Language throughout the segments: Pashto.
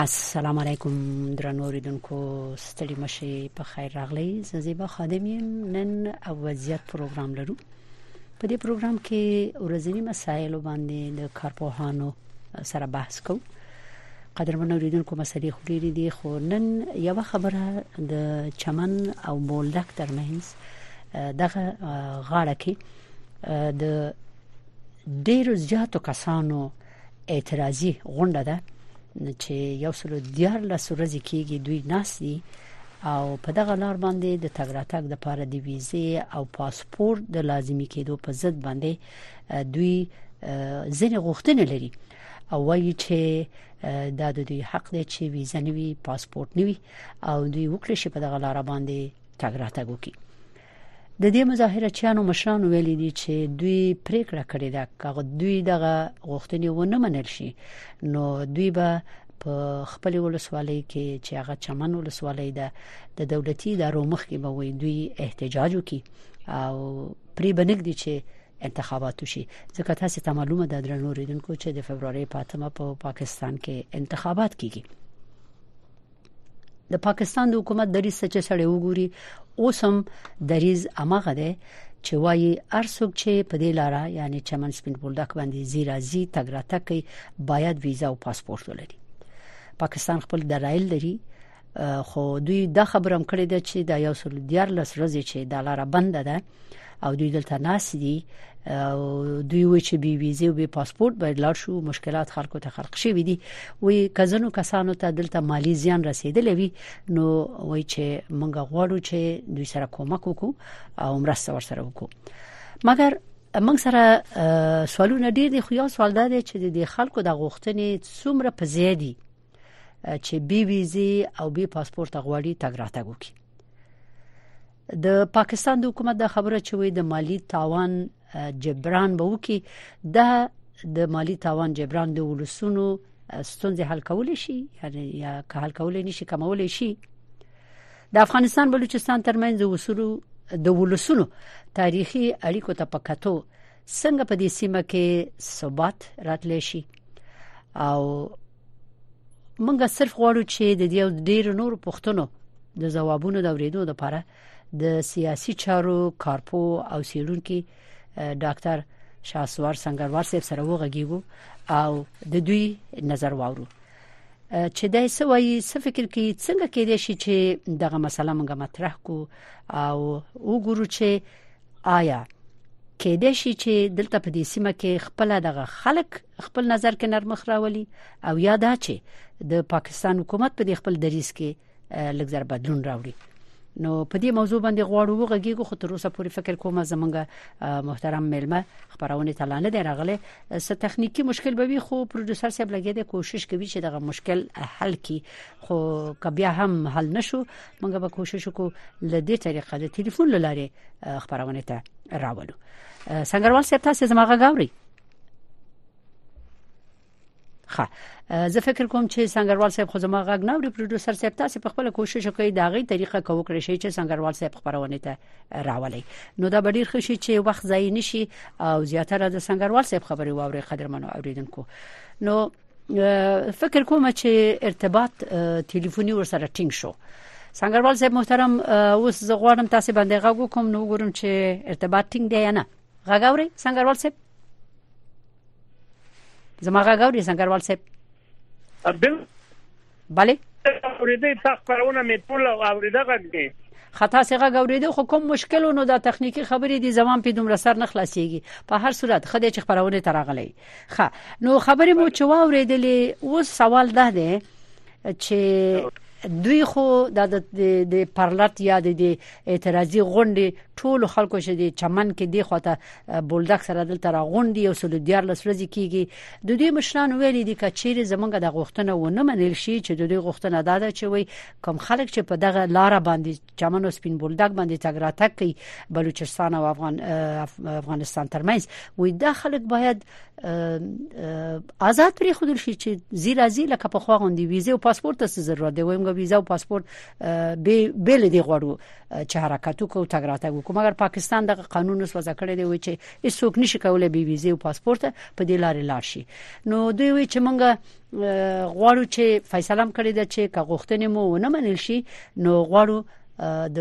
السلام علیکم درنو اوریدونکو ستړي مشي په خیر راغلی زه زیبا خادم یم نن وضعیت پروګرام لرو په دې پروګرام کې ورځنی مسایل باندې د کارپوهانو سره بحث کوو قدرمن اوریدونکو مسلې خو ډېرې دي خو نن یو خبره د چمن او بولدک ترمنځ دغه غاړه کې د ډیرو زیاتو کسانو اعتراضي غونډه ده چې یو سل دیار لس ورځې کېږي دوی ناسي او په دغه لار باندې د تګ راتګ د پاره د ویزه او پاسپورت د لازمی کېدو په ضد باندې دوی ځینې غوښتنې لري او وایي چې دا د دوی حق دی چې ویزه نوي پاسپورت نوي او دوی وکړي چې په دغه لار باندې تګ راتګ وکړي د دې مظاهره چیانو مشرانو ویلي دي چې دوی پریکړه کړې ده چې دوی دغه غوښتنې ونه منل شي نو دوی به په خپل ولسوالۍ کې چې هغه چمن ولسوالۍ ده د دولتي ادارو مخ کې به وي دوی احتجاج وکړي او پری بنګ دي چې انتخابات وشي ځکه تاسو ته معلومه ده درنو ریدونکو چې د فبرवरी په 8 په پاکستان کې انتخابات کیږي د پاکستان د حکومت دریز څه چې سړی وګوري اوس هم دریز امغه دی چې وایي ارڅوک چې په دې لار یعنی چمن سپین بولدک باندې زیرازي تګ راتګ کوي باید ویزه او پاسپورت ولري پاکستان خپل درایل لري خو دوی دا خبره هم کړې ده چې دا یو سل دیار لس ورځې چې دا لار بنده ده او دوی دلته ناس دي او دوی و چې بي ویزه او بي پاسپورت باید لار شو مشکلات خلکو ته خلق شي وي دي وي کزنو کسانو ته دلته مالی زیان رسیدلې وي نو وای چې مونږ غواړو چې دوی سره کومک وکړو او مرسته ورسره وکړو مګر موږ سره سوالونه ډیر دي خو یو سوال دا دی چې د خلکو د غوښتنې څومره په زیادي چې بي ویزه او بي پاسپورت غواړي تګ راتګ وکړي د پاکستان د حکومت د خبره چې وي د مالی تاوان جبران به وکي د د مالی تاوان جبران د ولسونو ستونزې حل کول شي یعنی یا که حل کول نشي کمول شي د افغانستان بلوچستان ترمنځ د وسلو د ولسونو تاریخي اړیکو ته پکاتو څنګه په دې سیمه کې ثبات راتلی شي او مونږ صرف غواړو چې د دې او ډیر نور پښتنو د جوابونو د اوریدو لپاره د سیاسي چارو کارپو او سیړونکو ډاکټر شاسوار سنگروار صاحب سره وغږیږو او د دوی نظر واورو چې دا څه وایي څه فکر کوي څنګه کېدې شي چې دغه مسله موږ مطرح کو او وګورو چې آیا کېدې شي چې دلته په دې سیمه کې خپل دغه خلک خپل نظر کې نرمخ راولي او یا دا چې د پاکستان حکومت په دې خپل دریس کې لږ بدلون راوړي نو په دې موضوع باندې غواړو وغږیږو خو تر اوسه پورې فکر کوم زمونږ محترم ملما خبرونه تلانه دی راغله څه تخنیکی مشکل به وي خو پروډوسر صاحب لګی دی کوشش کوي چې دغه مشکل حل کړي خو کبیا هم حل نشو موږ به کوشش وکړو ل دې طریقه د ټلیفون لاره خبرونه ته راولو سنگروال صاحب تاسو زما غږ اورئ ښه زه فکر کوم چې سنگروال صاحب خو زما غږ نه اوري پروډوسر صاحب تاسو په خپل کوشش وکړئ دا غي طریقه کو کړی شي چې سنگروال صاحب خبرونه ته راولي نو دا ډیر ښه شي چې وخت ضایع نشي او زیاتره د سنگروال صاحب خبري واوري قدرمنو اوریدونکو نو فکر کوم چې ارتباط ټلیفوني ور سره ټینګ شو سنگروال صاحب محترم اوس زه غواړم تاسو باندې غږ وکم نو ګورم چې ارتباط ټینګ دی یا نه غاګوري سنگروال صاحب زما غاګوري سنگروال صاحب بل بله اورېدې تاسو پرونه مې ټول اورېده غږ خطا څنګه غوړېدو خو کوم مشکل نو د تخنیکی خبرې دي زمام په دومره سر نه خلاصيږي په هر صورت خدای چې خبرونه ترغلې ښه نو خبرې مو چې واورېدلې اوس سوال ده ده چې دوی خو د د پرلط یا د اعتراضي غونډې ټولو خلکو چې د چمن کې دی خواته بولډک سره دلته راغونډي او سل دیار لسرځي کیږي د دوی مشران ویلي دي کچېری زمونږ د غوښتنه ونه منل شي چې د دوی غوښتنه دا ده چې وي کوم خلک چې په دغه لار باندې چمن او سپین بولډک باندې تګ راتګ کوي بلوچستان او افغان افغانستان ترمنځ وي دا خلک باید آزاد پرې خودل شي چې زیرا زی لکه په خو غوندي ویزه او پاسپورت ته ضرورت دی وایم ویزه او پاسپورت به بل دی غوړو چې حرکت وکړو تګ راتګ وکړو مګر پاکستان د قانون وسو ځکړې دی چې هیڅوک نشي کولای بي ویزه او پاسپورت په دې لارې لاړ شي نو دوی وی چې مونږ غواړو چې فیصله کړې ده چې که غوښتنې مو ونه منل شي نو غواړو د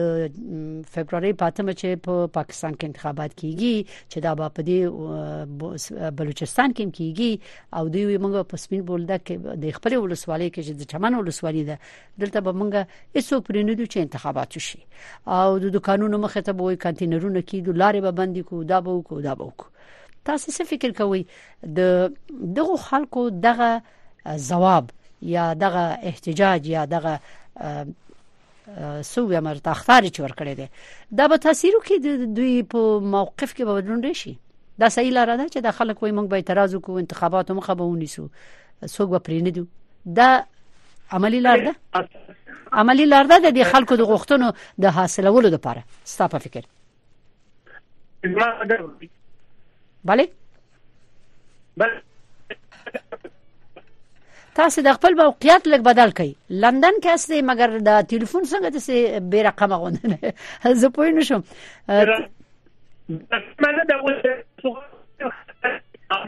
فبرवरी پاتمه چې په پا پاکستان کې انتخابات کیږي چې دا به په دې بلوچستان کې کیږي او دوی موږ په سپین بولده کې د خپل ولسوالۍ کې چې د چمن ولسوالۍ ده دلته به مونږه هیڅو پرینودو چې انتخابات وشي او د دکانونو مخه ته به وي کانتینرونه کیدو لارې به بندې کو دا به وکړو دا به وکړو تاسو څه فکر کوئ د دغه خلکو دغه جواب یا دغه احتجاج یا دغه سو امر تختار چې ورکړی دی دا به تاثیر وکړي د دوی په موقف کې به بدلون راشي دا صحیح لار ده چې د خلک وي موږ به اعتراض وکړو انتخابات مخه به ونیسو څوک به پرې نه دي دا عملی لار ده عملی لار ده د خلکو د غوښتنو د حاصلولو لپاره ستاسو په فکر بله بله تاسو د خپل موقعیت لګ بدل کړئ لندن کې استه مګر د ټلیفون څنګه د سي بیر رقم غوند نه زه پوه نه شم منه دا وسه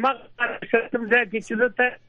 ما سره سم ځای کې چې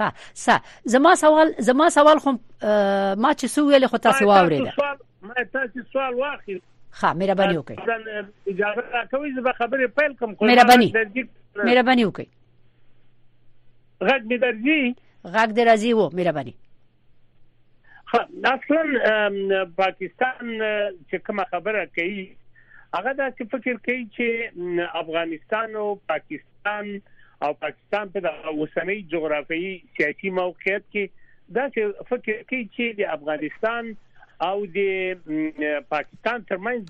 ها سه زما سوال زما سوال خو ما چې سو ویل خو تاسو واورید ما تاسو سوال واخیست ها مهرباني وکړئ اجازه راکوي زه خبرې پیل کوم خو مهرباني مهرباني وکړئ غږ دې درځي غږ دې راځي وو مهرباني اصلا پاکستان چې کومه خبره کوي هغه دا چې فکر کوي چې افغانستان او پاکستان او پاکستان په اوسنۍ جغرافیي سیاسي موقعیت کې دا چې فکر کوي چې د افغانستان او د پاکستان ترمنځ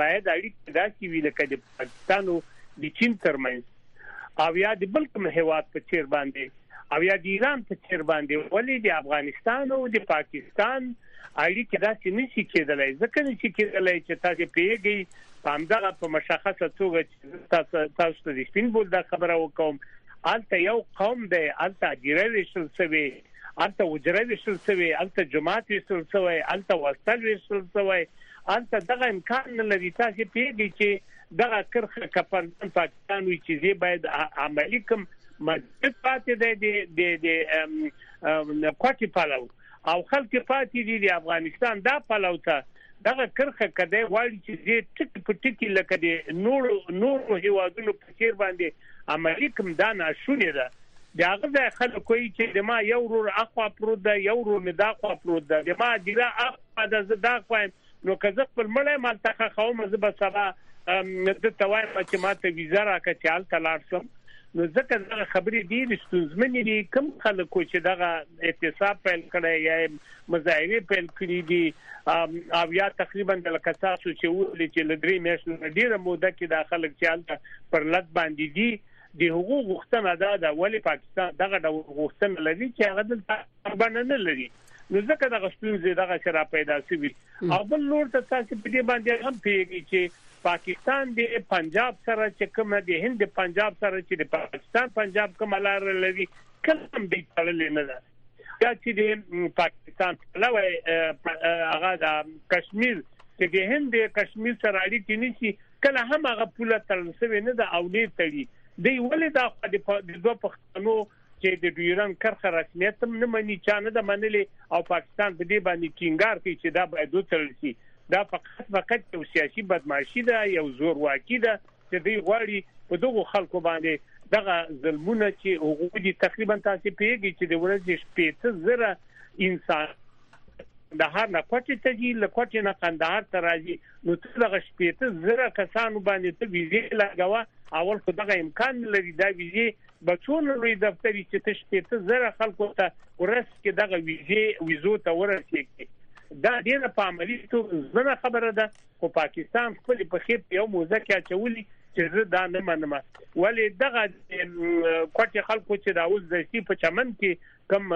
باید اړیکې داسې وي لکه د پاکستان او د چین ترمنځ او یا د بل کوم هیواد په چیر باندې او یا د ایران په چیر باندې ولې د افغانستان او د پاکستان اړیکې داسې نشي کېدلای ځکه نشي کېدلای چې تاسو پیږي همدغه په مشخصه توګه چې تاسو تاسو ته د سپین بول دا خبره وکوم الته یو قوم دی الته دیره ویشل شوی الته وجره ویشل شوی الته جماعت ویشل شوی الته وسل ویشل شوی هلته دغه امکان نه لري تاسو پیږي چې دغه کرخه کپرزن پاکستان وي چې زی باید عملی کوم مسجد پاتې دی د د د کوټي پلو او خلک پاتې دي د افغانستان دا پلو ته دغه کرخه کده وایي چې زی ټک په ټکی لکه د نور نور هیوادونو په چیر باندې عملی کوم دا ناشونې ده د هغه ځای خلک کوي چې د ما یو ورور اخوا پروت ده یو ورور مې دا خوا پروت ده د ما دیره دا زه دا خوایم نو که زه خپل مړی مال ته خخوم زه به سبا د توایم چې ماته ویزه راکړه چې هلته لاړ شم نو ځکه دغه خبرې ډېرې ستونزمنې دي کوم خلک چې دغه اعتصاب پیل کړی یا مظاهره پیل کړی دي او یا تقریبا د لکساسو چې ولې چې لدري میاشتو ډېره موده کې د خلک چې هلته پر لټ باندې دي د حقوق غوښتنه ده د ولې پاکستان دغه ډول غوښتنه لري چې هغه دلته ورباندې نه لري نو ځکه دغه ستونزې دغه سره پیدا شوي او بل لور ته تاسو په دې باندې هم پیږي چې پاکستان د پنجاب سره چې کومه د هند د پنجاب سره چې د پاکستان پنجاب کومه لار لري کله هم دې تړلې نه ده دا چې د پاکستان لوي هغه د کشمیر چې د هند د کشمیر سره اړیکې نشي کله هم هغه پوله تړل شوی نه ده او نه تړي دی ولې دا د دوه پښتنو چې د ډیورند کرښه رسمیت هم نه مني چا نه ده منلې او پاکستان په دې باندې ټینګار کوي چې دا باید وتړل شي دا فقط فقط یو سیاسي بدمعاشي ده یو زورواکي ده چې دوی غواړي په دغو خلکو باندې دغه ظلمونه چې هغوی دي تقریبا تاسو پیږي چې د ورځې شپېته زره انسان د هر نه کوټه ته دي له کوټه نه قندهار ته راځي نو څه دغه شپېته زره کسانو باندې ته ویزه لګوا اول خو دغه امکان لري دا ویزه بچو له لوی دفتری چې ته شپېته زره خلکو ته ورځ کې دغه ویزې ویزو ته ورسېږي دا ډیره په عملی توګه ځنه خبره ده خو پاکستان خپل په خې په یو موزه کې اچولي چې زه دا نه منم ولې دغه کوټه خلکو چې دا اوس د سی په چمن کې کوم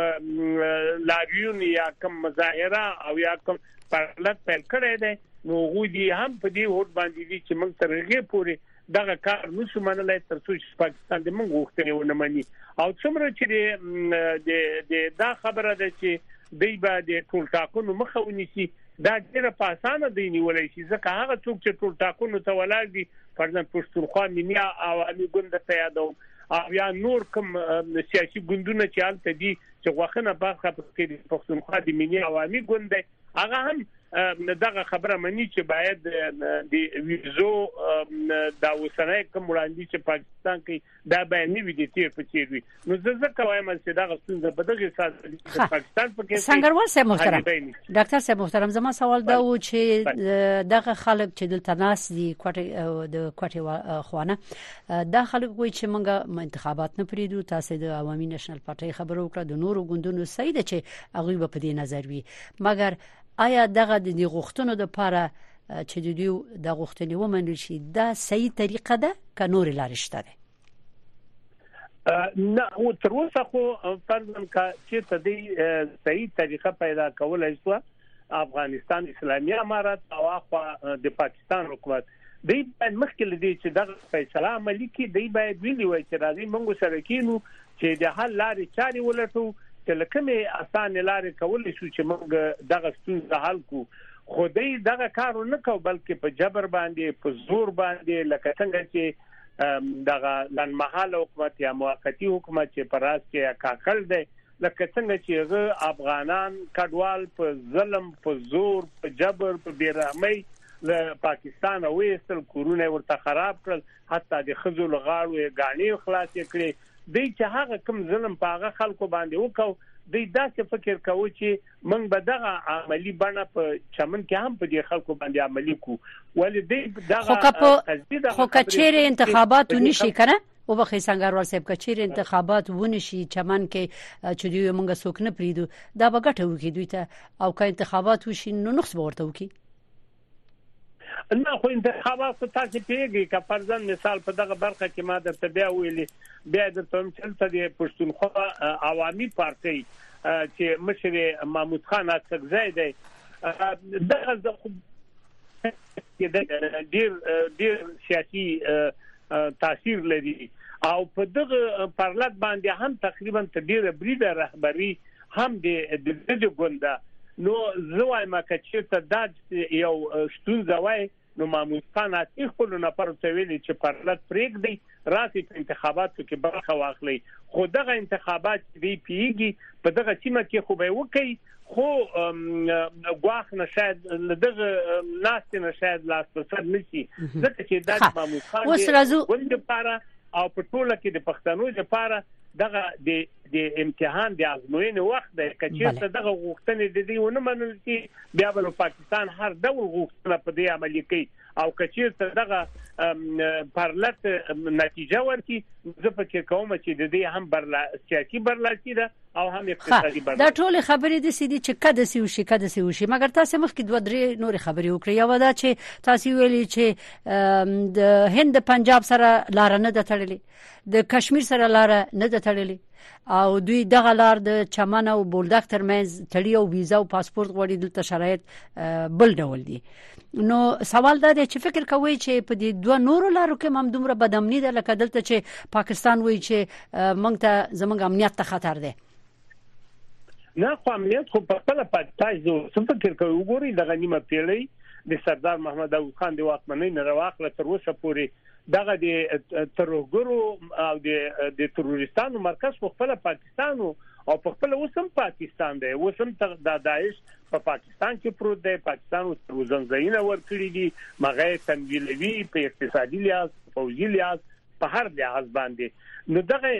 لاریون یا کوم مظاهره او یا کوم پرلت پیل کړی دی نو غوی دی هم په دې هوټ باندې دي چې موږ ترغه پوري دغه کار نشو منلای تر څو چې پاکستان د موږ غوښتنې ونه مني او څومره چې د د دا خبره ده چې دوی به د ټول ټاکنو مخه ونیسي دا ډیره په اسانه دی نیولای شي ځکه هغه څوک چې ټول ټاکنو ته ولاړ دي فرضاً پښتونخوا ملي عوامي ګوند ته یادوم او یا نور کوم سیاسي ګوندونه چې هلته دي چې غوښنه برخه پکې د پښتونخوا د ملي عوامي ګوند دی هغه هم دغه خبره مني چې باید د ویزو دا وسنۍ کوم وړاندې چې پاکستان کې دا به نه وي د تیر په تیر وي نو زه ځکه وایم چې دغه ستونزه په دغه اساس چې پاکستان پکې څنګهوال صاحب محترم ډاکټر صاحب محترم زما سوال دا و چې دغه خلک چې دلته ناس دي کوټه د کوټه خوانه دا خلک وایي چې موږ انتخابات نه پریدو تاسو د عوامي نېشنل پارټۍ خبرو وکړه د نورو ګوندونو صحیح ده چې هغه به په دې نظر وي مګر آیا دغه د غوښتنو د پاره چې د دوی د غوښتنې ومنل شي دا صحیح طریقه ده که نور لارې شته ده نه او تر اوسه خو فرضاً کا چې ته دې صحیح طریقه پیدا کولای شو افغانستان اسلامي امارات او اخوا د پاکستان حکومت دی باید مخکې لدی چې دغه فیصله عملی کی دی باید ویلی وای چې راځي موږ سره کینو چې د حل لارې چاري ولټو چې لکمه اسانه لارې کولې شو چې موږ دغه ستونزه حل کو خو دی دغه کار نه کو بلکې په جبر باندې په زور باندې لکه څنګه چې دغه لنمحاله حکومت یا موقتی حکومت چې پراس کې کاکل دی لکه څنګه چې هغه افغانان کډوال په ظلم په زور په جبر په بیرحمۍ له پاکستانه وېستل کورونه ورته خراب کړل حتی د خزو لغاړو یې غاڼې خلاص کړې دی چې هغه کم ظلم په هغه خلکو باندې وکاو دی داسې فکر کاوه چې موږ به دغه عملی بڼه په چمن کې هم په دې خلکو باندې عملی کو ولې دی دغه خو کچېره انتخابات نشي کنه وبخښئ سنګروال صاحب که چیرې انتخابات ونه شي چمن کې چې دوی موږ څوک نه پریدو دا به ګټه وکړي دوی ته او که انتخابات وشي نو نقص به ورته وکړي نه خو انتخابات خو تاسو پیږي که فرضاً مثال په دغه برخه کې ما درته بیا ویلي بیا د تمثيل ته د پښتونخوا عوامي پارټي چې مشر محمود خان اڅکزی دی دغه ډیر ډیر سیاسي تاثیر لري او په دغه پرلط باندې هم تقریبا تر ډیره بریده رهبری هم د دغه ګونده نو زه وایم چې ته دا یو ستونزه وای نو ماموستان اتی خپل نفر ته ویلي چې پرلط پرېګ دی راسي په انتخاباتو کې برخه واخلي خو دغه انتخابات دی پیږي په دغه سیمه کې خو به وکي خو غواخ نه شاید دغه ناست نه شاید لاس په سر نشي ځکه چې دا د محمود خان اوس راځو ولې لپاره او په ټوله کې د پښتنو لپاره دغه د د امتحان د ازموینې وخت دی کچېرته دغه غوښتنې د دې ونه منل شي بیا به پاکستان هر ډول غوښتنه په دې عملي کوي او کچیر ته دغه پرلت نتیجه ورکړي زه فکر کوم چې د دې هم برلا سیاسي برلاسي ده او هم اقتصادي برلاسي دا ټول خبرې د سيدي چې کده سی وشي کده سی وشي مګر تاسو مخ کې دوه درې نور خبرې وکړې یو دا چې تاسو ویلي چې د هند پنجاب سره لار نه ده تړلې د کشمیر سره لار نه د تړلې او دوی دغه لار د چمن او بولدک ترمنځ تړي او ویزه او پاسپورت غوړي دلته شرایط بل ډول دي نو سوال دا دی چې فکر کوي چې په دې دوه نورو لارو کې هم دومره بدامني ده لکه دلته چې پاکستان وایي چې موږ ته زموږ امنیت ته خطر دی نه خو امنیت خو په خپل پاتای زو څه فکر کوي وګوري د غنیمه پیړۍ د سردار محمد داوود خان د واکمنۍ نه راوخله تر اوسه پورې دغه د ترورګرو او د د تروریستانو مرکز خو خپل پاکستان او په خپل اوسم پاکستان دی اوسم تر د داعش په پاکستان کې پروت دی پاکستان اوس روزنځینه ورکړي دي مغه تمویلوي په اقتصادي لحاظ فوجي لحاظ په هر لحاظ باندې نو دغه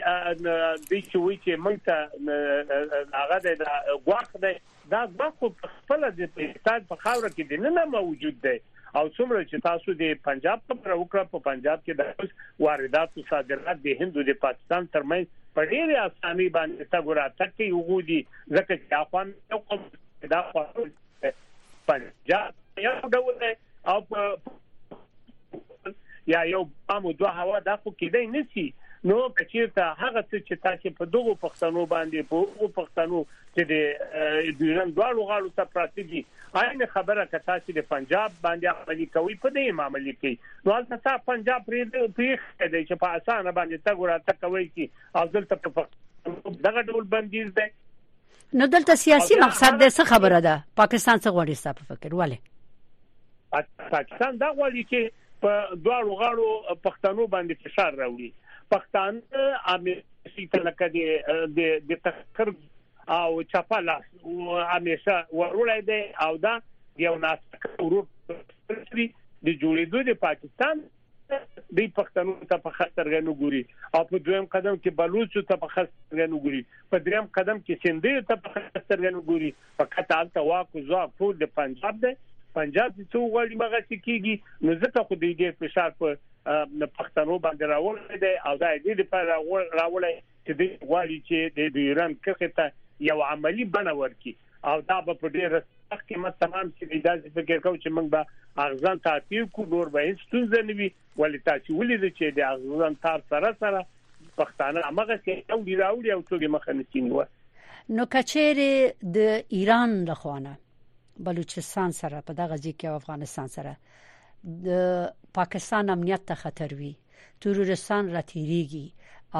د چوي چې مونږ ته هغه د غواخ دی دا ځواک خو په خپل د پاکستان په خاوره کې د ننه موجود دی او څومره چې تاسو د پنجاب په اړه وکړه په پنجاب کې د واردات او صادرات د هند او د پاکستان ترمنځ په ډېر اساني باندې تا ګورا تکي وګودي ځکه چې افغان یو قوم دا پنجاب یو ډول او په یا یو بام او دوه هوا دا خو کېدای نسی نو کچیرته هغه څه چې تاسو په دغو پښتنو باندې په هغو پښتنو چې د ډیورن دواړو غاړو ته پراته دي عین خبره که تاسو د پنجاب باندې عملی کوي په دې معاملې کې نو هلته تا پنجاب پرې پرې دی چې په اسانه باندې تا ګوراته کوي چې او دلته په دغه ډول بندیز دی نو دلته سیاسي مقصد د څه خبره ده پاکستان څه غواړي ستاسو په فکر وله پاکستان دا غواړي چې په دواړو غاړو پښتنو باندې فشار راوړي پښتان امي سیته لکه د د تخر او چپا لاس همیشه ورولای دی او دا یو ناس ورور د جوړېدو د پاکستان دی پښتنو ته په خطرګه نه ګوري او په دویم قدم کې بلوچ ته په خطرګه نه ګوري په دریم قدم کې سندې ته په خطرګه نه ګوري فقط حالت واکو ځواک ټول د پنجاب دی پنجاب چې څو غړي مغه سکیږي نو ځکه خو دې دې فشار په پښتنو باندې راوړل دی او دا دې لپاره راوړل چې دې غواړي چې د ایران کښه ته یو عملی بنور کی او دا به په ډیر سخت قیمت تمام شي دا چې فکر کوم چې موږ به اغزن تار تیر کو نور به هیڅ ستونزه نه وي ولې تاسو ولید چې د اغزن تار سره سره پښتانه هغه سي او دی راوړي او څوګي مخه نسینوه نو کچېره د ایران لخوانه بلوچستان سره په دغه ځکه افغانستان سره د پاکستان امنیت ته خطر وي تروریستان راتیریږي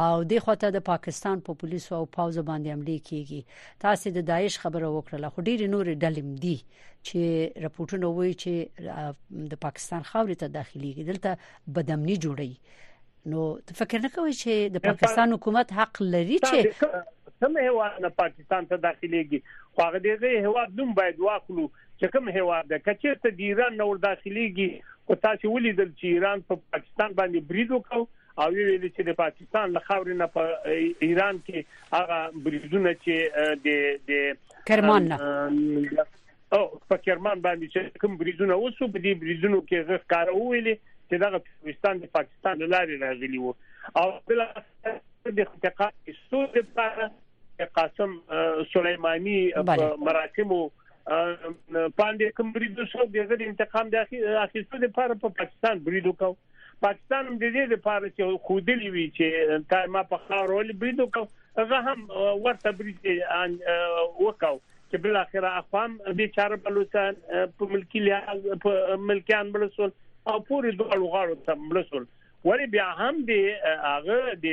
او د خوته د پاکستان په پولیسو او پاوزو باندې عملي کیږي تاسو د داعش خبره وکړه خو ډیر نور ډلم دي چې رپورټونه وایي چې د پاکستان خاورې ته داخليږي دلته بدامني جوړي نو فکر نه کوي چې د پاکستان حکومت حق لري چې سم هوا نه پاکستان ته داخليږي خو هغه دغه هوا نوم باید واخلو چې کوم هیواد ده کچیر ته د ایران نور داخليږي خو تاسو ولیدل چې ایران په پاکستان باندې برید وکړ او ویل چې د پاکستان له خاورې نه په ایران کې هغه بریدونه چې د د کرمان نه او په کرمان باندې چې کوم بریدونه وسو په دې بریدونو کې غږ کار ویلي چې دغه پاکستان د پاکستان لارې راغلی وو او بل د انتقال استود لپاره قاسم سليماني په مراسمو باندې کوم برید وشو دغه د انتقام د اخیستو لپاره په پاکستان برید وکاو پاکستان هم د دې لپاره چې خودلی وی چې تا ما په خاور ول برید وکاو هغه هم ورته برید وکاو چې بل اخر افغان د چاره بلوچستان په ملکی لحاظ په ملکیان بلوچستان او پوری دوه غاړو ته بلوچستان ولی بیا هم د هغه د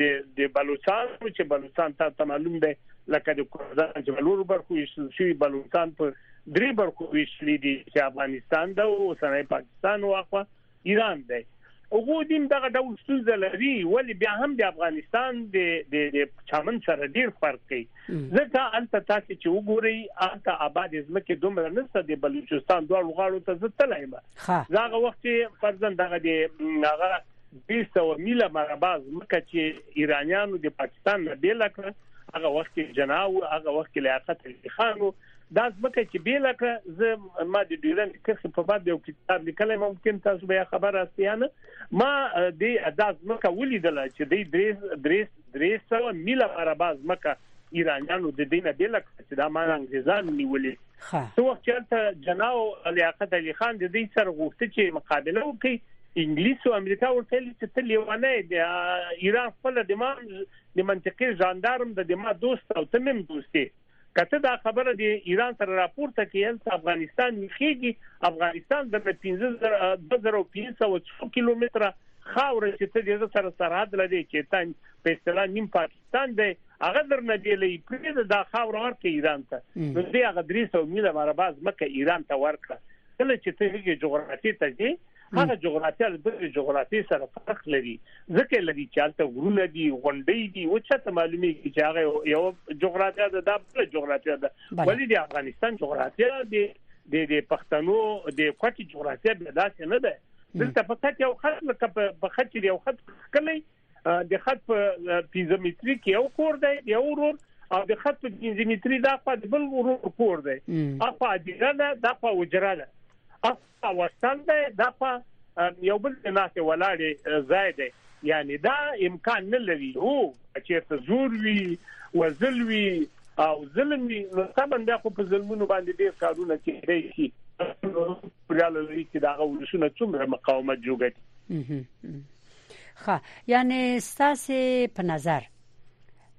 د د بلوچستان چې بلوچستان ته معلوم دی لکه د کوردان چې بلور برخو ویشل شوی بلوچستان په درې برخو ویشل دي چې افغانستان دا او سره پاکستان او اخوا ایران دی هغه دیم دغه ډول ستونزه لري ولی بیا هم د افغانستان د د چمن سره ډیر فرق کوي ځکه الته تاسو چې وګورئ الته آباد ځمکه دومره نشته د بلوچستان دوه غاړو ته زتلای ما زاغه وخت چې فرزند دغه دی هغه 200 میله مربع ځمکه چې ایرانیانو د پاکستان نه بیل کړ هغه وخت کې جناو هغه وخت کې لیاقت علي خانو دا ځمکه چې بیل کړ زه ما د ډیرن کرخ په باب یو کتاب لیکلی ممکن تاسو به خبر راستیانه ما د اداز مکه ولیدل چې د دریس دریس دریس سو میله مربع مکه ایرانیانو د دینه د لک چې دا مان انګریزان نیولې څو وخت چې جناو لیاقت علي خان د دې سر غوښته چې مقابله وکړي انګلیس او امریکا ورته چې ته لیوانه دی ایران خپل د ما د منطقي ژاندارم د ما دوست او تمم دوستي کته دا خبره دی ایران سره راپورته کیل ته افغانستان نخیږي افغانستان د 15500 کیلومتر خاور چې ته دغه سره سرحد لري چې تان په اصطلاح نیم پاکستان دی هغه در نه دی لې پرې دا خاور ورکه ایران ته نو دی هغه 300 میله مربع ځمکه ایران ته ورکړه کله چې ته هغه جغرافي ته ځې هغه جغرافیا د دغه جغرافیې سره فرق لري ځکه لري چې هلته غرونه دي غونډۍ دي او چې ته معلومي چې هغه یو جغرافیا ده دا بل جغرافیا ده ولې د افغانستان جغرافیا د د د پښتنو د کوټي جغرافیا به داسې نه ده دلته فقط یو خط لکه په خط یو خط کلی د خط په 15 متري کې یو کور دی یو ورور او د خط په 15 متري دا په بل ورور کور دی اخو اجره ده دا په وجره ده اخو وستان ده دا په یو بل ناسه ولاړې ځای دی یعنی دا امکان نه لري هو چې ته زور وی وزل وی او ظلم وی نو سمن بیا خو په ظلمونو باندې ډیر کارونه کېږي پریا لري چې دا ولسونه څومره مقاومت جوړي ښه یعنی ستاسو په نظر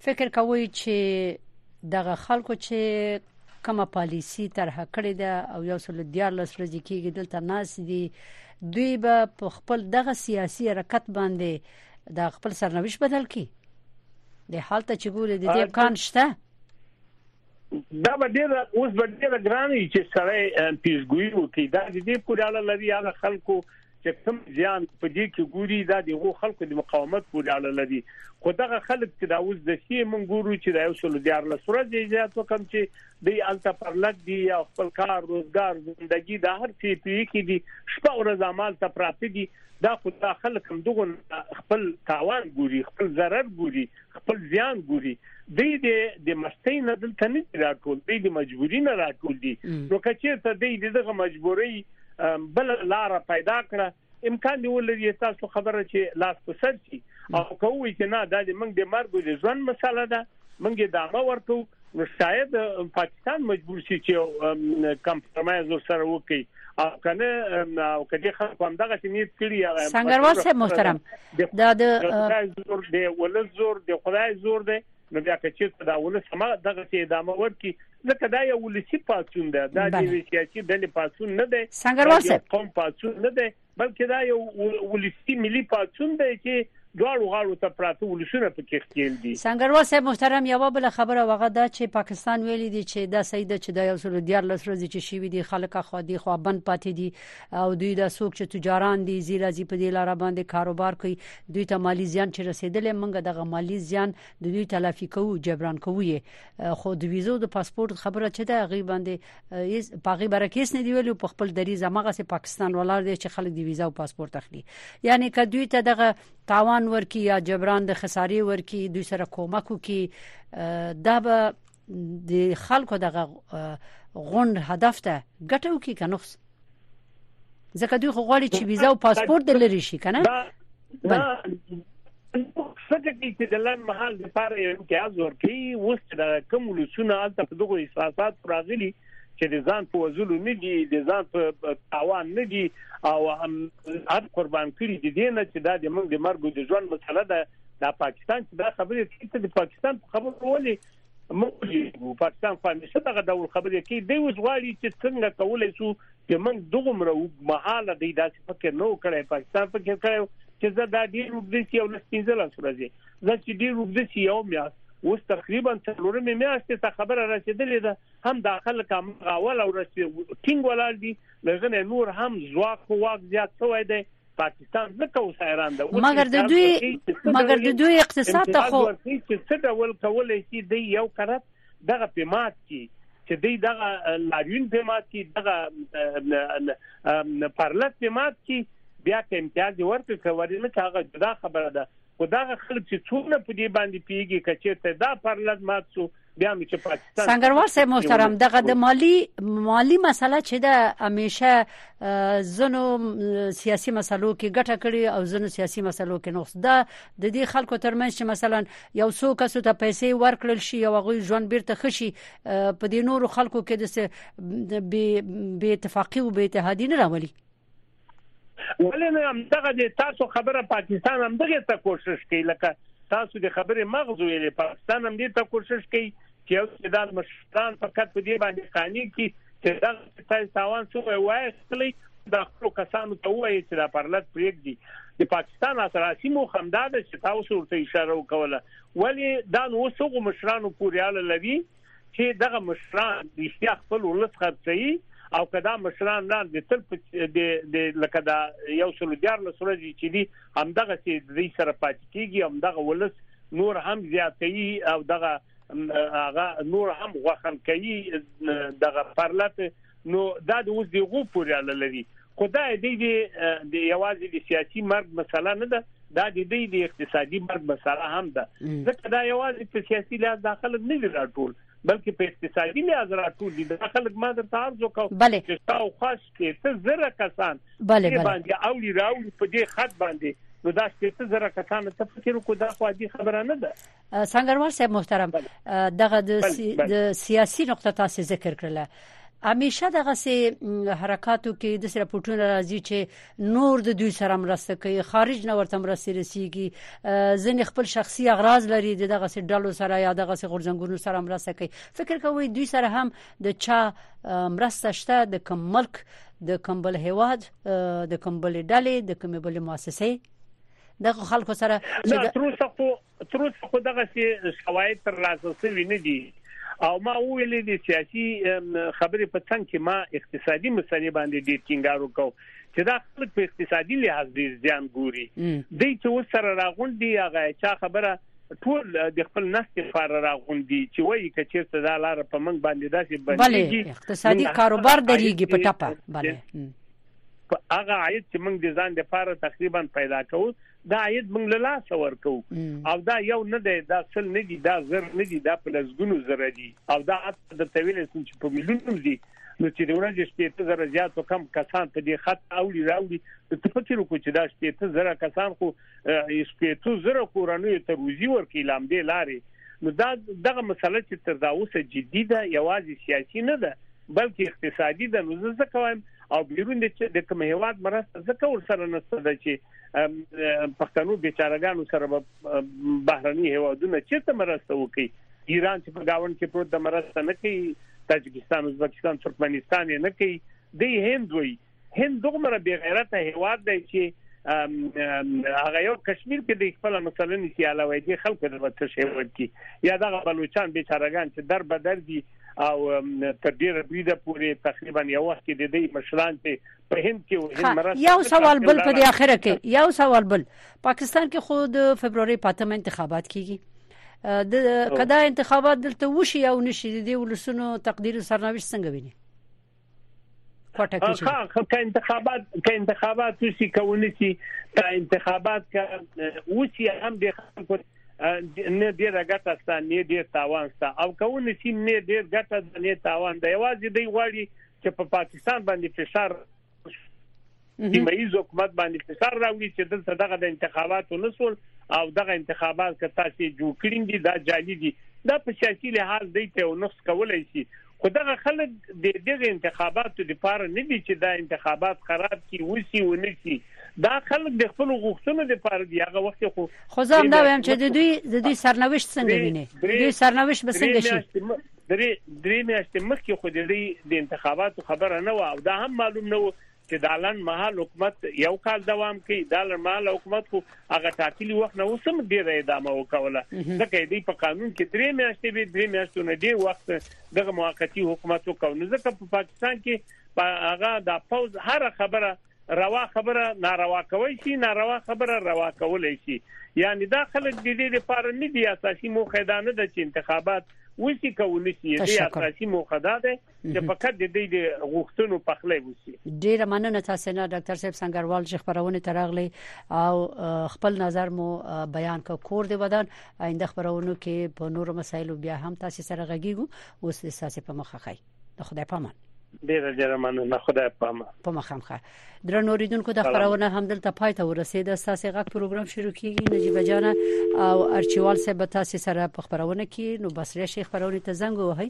فکر کوئ چې دغه خلکو چې کومه پالیسی طرح کړې ده او یو سل دیار لس ورځې کېږي دلته ناس دي دوی به په خپل دغه سیاسي حرکت باندې د خپل سرنوشت بدل کړي د حالت چې ګوره د دې امکان شته دا به ډیر اوس به ډیر ګران وي چې سړی پیشګوئی وکړي دا د دې پورې اړه لري هغه خلکو چې کوم ځان په دې کې ګوري دا د غو خلکو د مقاومت پورې اړه لري خو دغه خلک چې دا اوس د سی مونږ ګورو چې دا یو سل دیار لسره دی زیات وکم چې د الته پرلګ دی او خپل کار روزګار زندگی دا هر څه پی کې دي شپه ورځ عمل ته پراته دي دا خو دا خلک هم دغه خپل تاوان ګوري خپل ضرر ګوري خپل ځان ګوري د دې د مستۍ نه دلته نه راټول دی د مجبوری نه راټول دي نو کچېرته د دې دغه مجبوري بل لار پیدا کړه امکان دی ولري تاسو خبره چې لاس په سر شي او کوی چې نه د موږ د مرګ د ژوند مسله ده موږ د امر ورکو شاید پاکستان مجبور شي چې کمپرمایز ورسره وکړي او کنه او کدي خلک هم دغه نیت کړی هغه څنګهوار صاحب محترم دا د خدای زور دی ولز زور دی خدای زور دی نو بیا که چیرته دا ولس ما دغه سي ادامه ورکي ځکه دا یو ولسی پاتون ده دا د سیاسي ډلې پاتون نه ده څنګهوار صاحب قوم پاتون نه ده بلکې دا یو ولسی ملي پاتون دی چې دواړو غاړو ته پراته ولسونه پکې ښکیل دي سنگروال صاحب محترم یو بل خبره وغه دا چې پاکستان ویل دي چې دا صحیح ده چې دا یو سل دیار لس ورځې چې شي دي خلک خو دي خو بند پاتې دي او دوی دا څوک چې تجاران دي زیرا زی په دې لار باندې کاروبار کوي دوی ته مالی زیان چې رسیدلې موږ دغه مالی زیان د دوی تلافي کوو جبران کوو خو د ویزو د پاسپورت خبره چې دا غي باندې هیڅ پاغي برکیس نه دی ویلو په خپل دریز مغه سه پاکستان ولر دی چې خلک دی ویزا او پاسپورت اخلي یعنی که دوی ته دغه تاوان ورکی یا جبران د خساري ورکی دوی سره کومک وکي دا به د خلکو دغه غونډ هدف ته ګټو کې کنوخس ځکه دوی خو غواړي چې ویزه او پاسپورت د لری شي کنه دا څنګه دي چې د لن محل لپاره یو امتیاز ورکړي اوس چې دا کوم لسونه الته په دغه احساسات راغلي چې د ځان په وزلو نه دي د ځان په تاوان نه دي او هم هر قربان کړي دي دینه چې دا د موږ د مرګ د ژوند مسله ده دا پاکستان چې دا خبرې ته د پاکستان په خبرو ولې موږ پاکستان خو همیشه دغه ډول خبرې کوي دی اوس غواړي چې څنګه کولای شو چې موږ دغه مرو مهاله دی داسې فکر نه وکړي پاکستان فکر کړو چې زه دا ډیر وګدسي او نسپینځل سورځي زه چې ډیر وګدسي یو میاس اوس تقریبا څلورمې میاشتې ته خبره رسیدلې ده هم داخل کم غاول او رسې ټینګ ولر دي لږنه نور هم ځواک واک زیات شوی دی پاکستان ځکه اوس حیران ده مګر د دوی مګر د دوی اقتصاد ته خو چې څه ډول کولای شي د یو کرت دغه پیمات کی چې دوی دغه لاریون پیمات کی دغه پرلت پیمات کی بیا ته امتیاز ورکړي کوي نه هغه جدا خبره ده خو دغه خلک چې څونه په دې باندې پیږي کچې ته دا پرلد مات سو بیا نو چې پاکستان سنگروال صاحب محترم دغه د مالی مالی مسله چې دا همیشه زنو سیاسي مسلو کې ګټه کړي او زنو سیاسي مسلو کې نقص دا د دې خلکو ترمنځ چې مثلا یو څو کسو ته پیسې ورکړل شي او غوي ژوند بیرته خشي په دې نورو خلکو کې د بی اتفاقی او بی اتحادی نه راولي ولې نه هم دغه د تاسو خبره پاکستان هم دغه ته کوشش کوي لکه تاسو د خبرې مغز ویلې پاکستان هم دې ته کوشش کوي چې یو سیدال مشران فقط په دې باندې قانع کی چې دا تاسو تاوان څه وایي خپلې د خپل کسانو ته وایي چې دا پرلط پریک دي د پاکستان اساسي مو خمدا ده چې تاسو ورته اشاره وکوله ولی دا نو څو مشرانو پورې اړه لري چې دغه مشران رښتیا خپل ولس خرڅي او کدا مشران نه د تل د د لکه دا یو سل دیار لسره چې دي هم دغه سي د سره پاتې کیږي هم دغه ولس نور هم زیاتوي او دغه هغه نور هم غوخن کوي دغه پرلت نو دا د اوس دی غو پورې اړه لري خو دا د دې د یوازې د سیاسي مرګ مسله نه ده دا د دې د اقتصادي مرګ مسله هم ده ځکه دا یوازې په سیاسي لحاظ داخله نه دی راټول بلکې په اقتصادي لحاظ راټول دي دا خلک ما د تارز وکاو چې تاسو خاص کې څه زره کسان بله بله باندې اولی راوړي په دې خط باندې نو دا چې څه زره کسان ته فکر کو دا خو دې خبره نه ده سنگروال صاحب محترم دغه د سیاسي نقطه تاسو ذکر کړله همیشه دغه سي حرکتو کې د سره پټونه راځي چې نور د دوی سره مرسته کوي خارج نه ورته مرسته رسیږي ځنې خپل شخصي اغراض لري دغه سي ډلو سره یا دغه سي غورځنګونو سره مرسته کوي فکر کوي دوی سره هم د چا مرسته شته د کوم ملک د کوم بل هواد د کوم بل ډلې د کوم بل مؤسسې دغه خلکو سره چې د... تر اوسه خو تر اوسه خو دغه سي شواهد تر لاسه سوي نه دي او ما ویلې دي سیاسي خبرې په څنګ کې ما اقتصادي مسلې باندې ډیر ټینګار وکاو چې دا خلک په اقتصادي لحاظ ډیر ځان ګوري دوی چې اوس سره راغونډي هغه چا خبره ټول د خپل نست فار راغوندي چې وایي چې چیرته دا لار په منګ باندې داسې باندې بله اقتصادي کاروبار دريږي په ټپه بله په هغه عاید چې موږ د ځان د پاره تقریبا پیدا کوو دا عاید موږ له لاس ورکو او دا یو نه دی دا سل نه دی دا زر نه دی دا په لسګونو زر دی او دا حتی د تویل سم چې په ملیونو دی نو چې د ورځې شپږ زره زیات کم کسان په دې خط اوړي راوړي ته فکر وکړو چې دا شپږ زره کسان خو شپېتو زره کورنیو ته روزي ورکړي لامدې لاري نو دا دغه مسله چې تر دا اوسه جدي ده یوازې سیاسي نه ده بلکې اقتصادي ده نو زه څه کوم او بیرون دي چې د کوم هیواد مرسته ځکه ور سره نشته ده چې پښتنو بیچارهګانو سره بهرني هیوادونه چې ته مرسته وکړي ایران چې په گاون کې پروت د مرسته نه کوي تاجکستان ازبکستان ترکمنستان نه کوي د هند وایي هند دغمره بی غیرته هیواد دی چې هغه یو کشمیر کې د خپل مثلا نسی علاوه دي خلکو د وڅ شي ورکی یا دغه بلوچستان بیچارهګان چې در بدر دي او تر ډیره بریده پورې تقریبا یو وخت کې د دې مشران ته په هند کې هند مرسته یو سوال بل په اخره کې یو سوال بل پاکستان کې خود فبرवरी پاتم انتخابات کیږي د کدا انتخابات دلته وشي او نشي د ولسونو تقدیر سرنوشت څنګه ویني کوټه کې شي ها که انتخابات که انتخابات وسی کوونی سي دا انتخابات که وسی هم د خلکو نه ډیره ګټه ستا نه ډیر تاوان ستا او کوونی سي نه ډیر ګټه نه تاوان دی واځي دی غواړي چې په پاکستان باندې فشار سیمه ییز حکومت باندې فشار راوړي چې دلته دغه د انتخاباتو نسول او دغه انتخابات که تاسو جوړ کړی دي دا جالي دي دا په سیاسي لحاظ دی ته او نقص کولای شي خو دغه خلک د دغه انتخاباتو لپاره نه دي چې دا انتخابات خراب کی وسی و نه شي دا خلک د خپل غوښتنو لپاره دی هغه وخت خو خو زه هم دا وایم چې د دوی د دوی سرنوشت څنګه ویني دوی سرنوشت به څنګه شي درې درې میاشتې مخکې خو د دې د انتخاباتو خبره نه و او دا هم معلوم نه و چې دا لن مهال حکومت یو کال دوام کوي دا لن مهال حکومت خو هغه ټاکلي وخت نه وسم ډیره ادامه وکوله ځکه دی په قانون کې درې میاشتې به درې میاشتو نه ډیر وخت دغه موقتی حکومت وکاو نو ځکه په پاکستان کې هغه د فوز هر خبره روا خبره ناروا کوي شي ناروا خبره روا کولای شي یعنی دا خلک د دې لپاره نه دي اساسي موخه دا نه ده چې انتخابات وسی کوونی شي دې اساسي موخه ده چې فقط د دې د غوښتنو پخلی وسی ډیره مننه تاسو نه ډاکټر صاحب سنگروال چې خبرونه ترغلي او خپل نظر مو بیان کو کور دی ودان آینده خبرونو کې په نورو مسایلو بیا هم تاسو سره غږیږو اوس د ساسې په مخه خای د خدای پامان ډیره ډیره مننه خدای پامه په مخامخه درنو ریدونکو د خبرونه هم دلته پای ته ورسید اساسي غږ پروګرام شروع کیږي نجیب جان او ارچیوال صاحب تاسو سره په خبرونه کې نو بسره شي خبرونه ته زنګ وهي